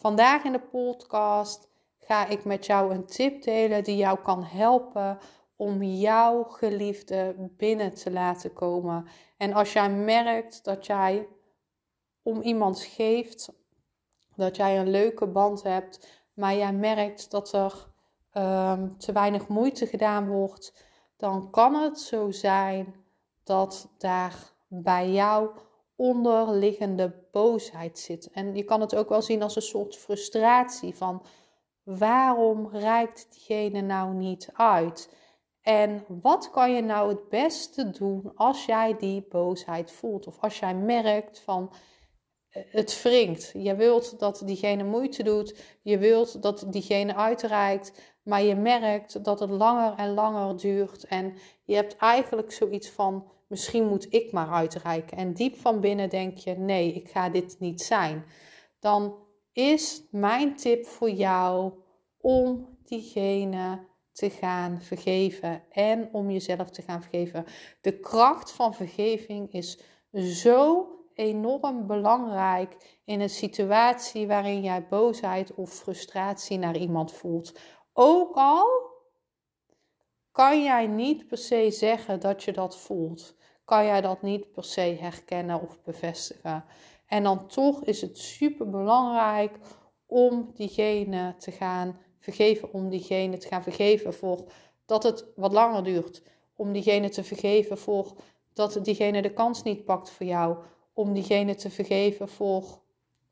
Vandaag in de podcast ga ik met jou een tip delen die jou kan helpen om jouw geliefde binnen te laten komen. En als jij merkt dat jij om iemand geeft, dat jij een leuke band hebt, maar jij merkt dat er ehm, te weinig moeite gedaan wordt, dan kan het zo zijn dat daar bij jou onderliggende boosheid zit. En je kan het ook wel zien als een soort frustratie van waarom reikt diegene nou niet uit? En wat kan je nou het beste doen als jij die boosheid voelt? Of als jij merkt van eh, het wringt. Je wilt dat diegene moeite doet. Je wilt dat diegene uitreikt. Maar je merkt dat het langer en langer duurt. En je hebt eigenlijk zoiets van: misschien moet ik maar uitreiken. En diep van binnen denk je: nee, ik ga dit niet zijn. Dan is mijn tip voor jou om diegene te gaan vergeven en om jezelf te gaan vergeven. De kracht van vergeving is zo enorm belangrijk in een situatie waarin jij boosheid of frustratie naar iemand voelt. Ook al kan jij niet per se zeggen dat je dat voelt. Kan jij dat niet per se herkennen of bevestigen. En dan toch is het super belangrijk om diegene te gaan vergeven. Om diegene te gaan vergeven voor dat het wat langer duurt. Om diegene te vergeven voor dat diegene de kans niet pakt voor jou. Om diegene te vergeven voor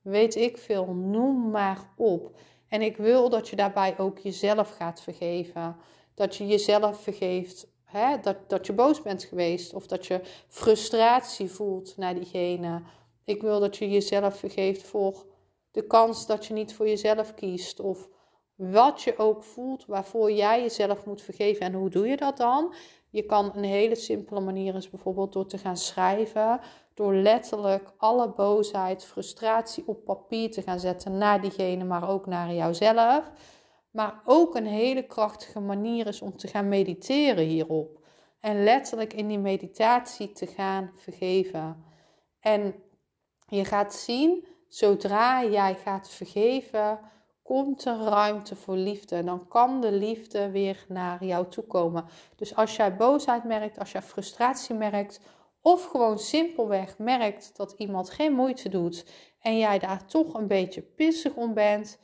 weet ik veel, noem maar op. En ik wil dat je daarbij ook jezelf gaat vergeven. Dat je jezelf vergeeft dat, dat je boos bent geweest of dat je frustratie voelt naar diegene. Ik wil dat je jezelf vergeeft voor de kans dat je niet voor jezelf kiest of wat je ook voelt waarvoor jij jezelf moet vergeven. En hoe doe je dat dan? Je kan een hele simpele manier is bijvoorbeeld door te gaan schrijven, door letterlijk alle boosheid, frustratie op papier te gaan zetten naar diegene, maar ook naar jouzelf. Maar ook een hele krachtige manier is om te gaan mediteren hierop. En letterlijk in die meditatie te gaan vergeven. En je gaat zien, zodra jij gaat vergeven, komt er ruimte voor liefde. Dan kan de liefde weer naar jou toe komen. Dus als jij boosheid merkt, als jij frustratie merkt, of gewoon simpelweg merkt dat iemand geen moeite doet en jij daar toch een beetje pissig om bent,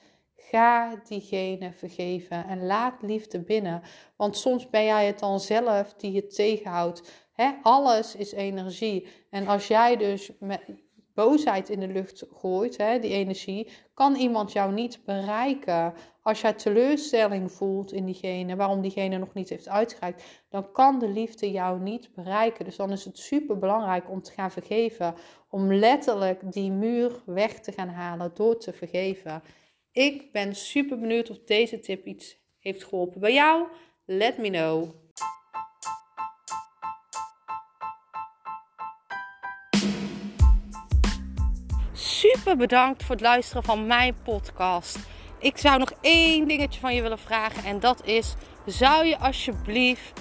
ga diegene vergeven en laat liefde binnen. Want soms ben jij het dan zelf die het tegenhoudt. alles is energie. En als jij dus met boosheid in de lucht gooit, die energie, kan iemand jou niet bereiken. Als jij teleurstelling voelt in diegene, waarom diegene nog niet heeft uitgereikt, dan kan de liefde jou niet bereiken. Dus dan is het super belangrijk om te gaan vergeven. Om letterlijk die muur weg te gaan halen door te vergeven. Ik ben super benieuwd of deze tip iets heeft geholpen bij jou. Let me know. Super bedankt voor het luisteren van mijn podcast. Ik zou nog één dingetje van je willen vragen en dat is: zou je alsjeblieft